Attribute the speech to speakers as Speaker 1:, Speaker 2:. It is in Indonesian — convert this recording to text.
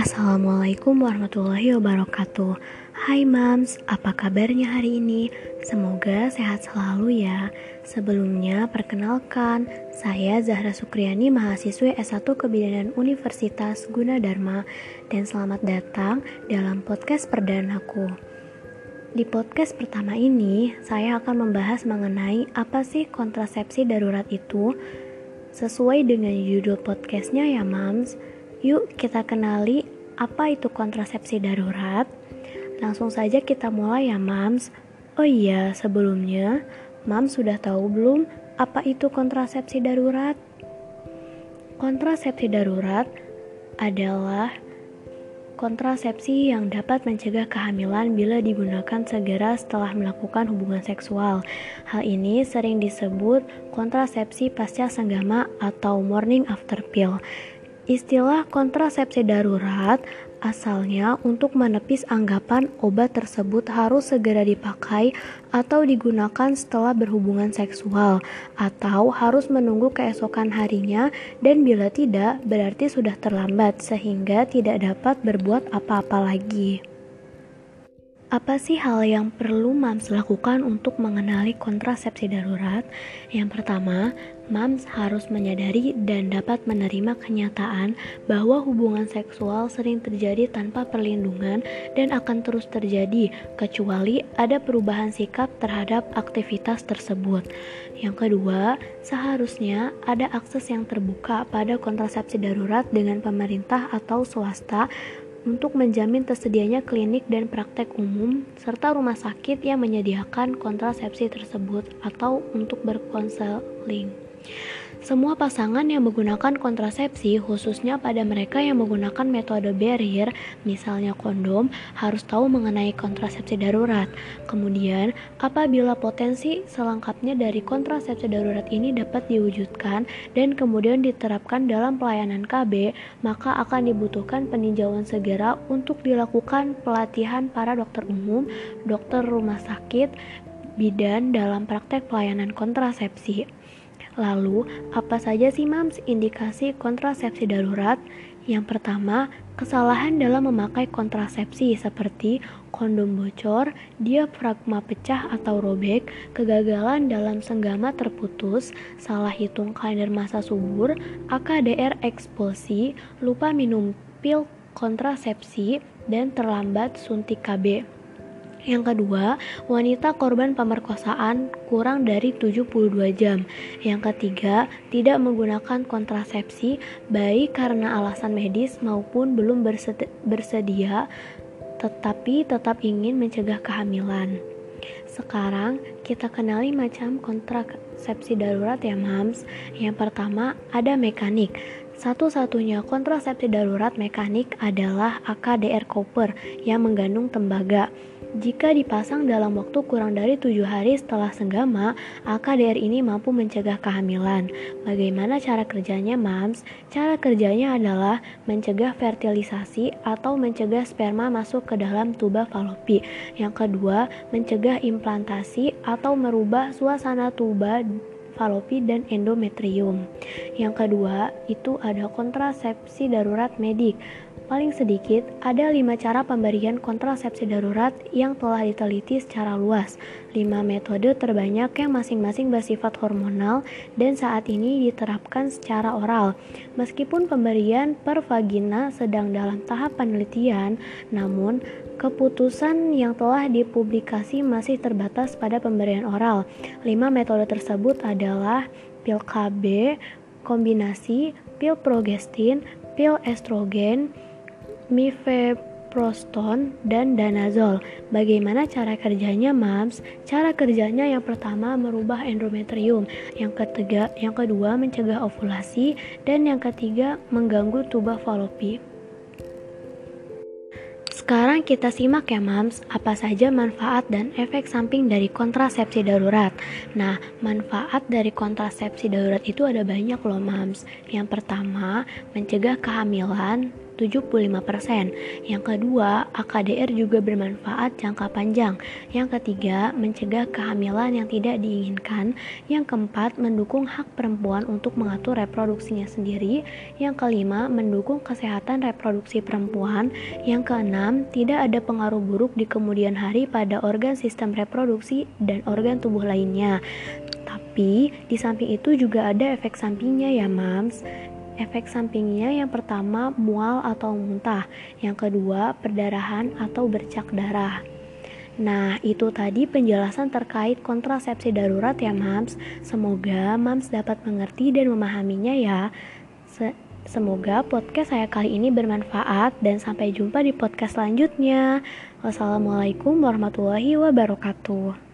Speaker 1: Assalamualaikum warahmatullahi wabarakatuh. Hai mams, apa kabarnya hari ini? Semoga sehat selalu ya. Sebelumnya perkenalkan Saya Zahra Sukriani mahasiswi S1 Kebidanan Universitas Gunadarma. Dan selamat datang dalam podcast perdanaku Di podcast pertama ini Saya akan membahas mengenai apa sih kontrasepsi darurat itu Sesuai dengan judul podcastnya ya mams Yuk kita kenali apa itu kontrasepsi darurat? Langsung saja kita mulai ya mams. Oh iya, sebelumnya mams sudah tahu belum apa itu kontrasepsi darurat? Kontrasepsi darurat adalah kontrasepsi yang dapat mencegah kehamilan bila digunakan segera setelah melakukan hubungan seksual. Hal ini sering disebut kontrasepsi pasca senggama atau morning after pill. Istilah kontrasepsi darurat asalnya untuk menepis anggapan obat tersebut harus segera dipakai atau digunakan setelah berhubungan seksual atau harus menunggu keesokan harinya dan bila tidak berarti sudah terlambat sehingga tidak dapat berbuat apa-apa lagi. Apa sih hal yang perlu MAMS lakukan untuk mengenali kontrasepsi darurat? Yang pertama, MAMS harus menyadari dan dapat menerima kenyataan bahwa hubungan seksual sering terjadi tanpa perlindungan dan akan terus terjadi kecuali ada perubahan sikap terhadap aktivitas tersebut. Yang kedua, seharusnya ada akses yang terbuka pada kontrasepsi darurat dengan pemerintah atau swasta untuk menjamin tersedianya klinik dan praktek umum serta rumah sakit yang menyediakan kontrasepsi tersebut atau untuk berkonseling. Semua pasangan yang menggunakan kontrasepsi, khususnya pada mereka yang menggunakan metode barrier, misalnya kondom, harus tahu mengenai kontrasepsi darurat. Kemudian, apabila potensi selengkapnya dari kontrasepsi darurat ini dapat diwujudkan dan kemudian diterapkan dalam pelayanan KB, maka akan dibutuhkan peninjauan segera untuk dilakukan pelatihan para dokter umum, dokter rumah sakit, bidan dalam praktek pelayanan kontrasepsi. Lalu, apa saja sih mams indikasi kontrasepsi darurat? Yang pertama, kesalahan dalam memakai kontrasepsi seperti kondom bocor, diafragma pecah atau robek, kegagalan dalam senggama terputus, salah hitung kalender masa subur, AKDR ekspulsi, lupa minum pil kontrasepsi, dan terlambat suntik KB. Yang kedua, wanita korban pemerkosaan kurang dari 72 jam. Yang ketiga, tidak menggunakan kontrasepsi baik karena alasan medis maupun belum bersedia tetapi tetap ingin mencegah kehamilan. Sekarang kita kenali macam kontrasepsi darurat ya mams. Yang pertama ada mekanik. Satu-satunya kontrasepsi darurat mekanik adalah AKDR Copper yang mengandung tembaga. Jika dipasang dalam waktu kurang dari tujuh hari setelah senggama, AKDR ini mampu mencegah kehamilan. Bagaimana cara kerjanya, Mams? Cara kerjanya adalah mencegah fertilisasi atau mencegah sperma masuk ke dalam tuba falopi. Yang kedua, mencegah implantasi atau merubah suasana tuba falopi dan endometrium. Yang kedua, itu ada kontrasepsi darurat medik. Paling sedikit, ada lima cara pemberian kontrasepsi darurat yang telah diteliti secara luas. Lima metode terbanyak yang masing-masing bersifat hormonal dan saat ini diterapkan secara oral. Meskipun pemberian per vagina sedang dalam tahap penelitian, namun keputusan yang telah dipublikasi masih terbatas pada pemberian oral. Lima metode tersebut adalah pil KB, kombinasi, pil progestin, pil estrogen, mifeproston, dan danazol. Bagaimana cara kerjanya, Mams? Cara kerjanya yang pertama merubah endometrium, yang ketiga, yang kedua mencegah ovulasi, dan yang ketiga mengganggu tuba falopi. Sekarang kita simak ya mams, apa saja manfaat dan efek samping dari kontrasepsi darurat. Nah, manfaat dari kontrasepsi darurat itu ada banyak loh mams. Yang pertama, mencegah kehamilan 75%. Yang kedua, AKDR juga bermanfaat jangka panjang. Yang ketiga, mencegah kehamilan yang tidak diinginkan. Yang keempat, mendukung hak perempuan untuk mengatur reproduksinya sendiri. Yang kelima, mendukung kesehatan reproduksi perempuan. Yang keenam, tidak ada pengaruh buruk di kemudian hari pada organ sistem reproduksi dan organ tubuh lainnya. Tapi di samping itu juga ada efek sampingnya ya, Mams. Efek sampingnya yang pertama mual atau muntah, yang kedua perdarahan atau bercak darah. Nah, itu tadi penjelasan terkait kontrasepsi darurat ya, Mams. Semoga Mams dapat mengerti dan memahaminya ya. Se Semoga podcast saya kali ini bermanfaat dan sampai jumpa di podcast selanjutnya. Wassalamualaikum warahmatullahi wabarakatuh.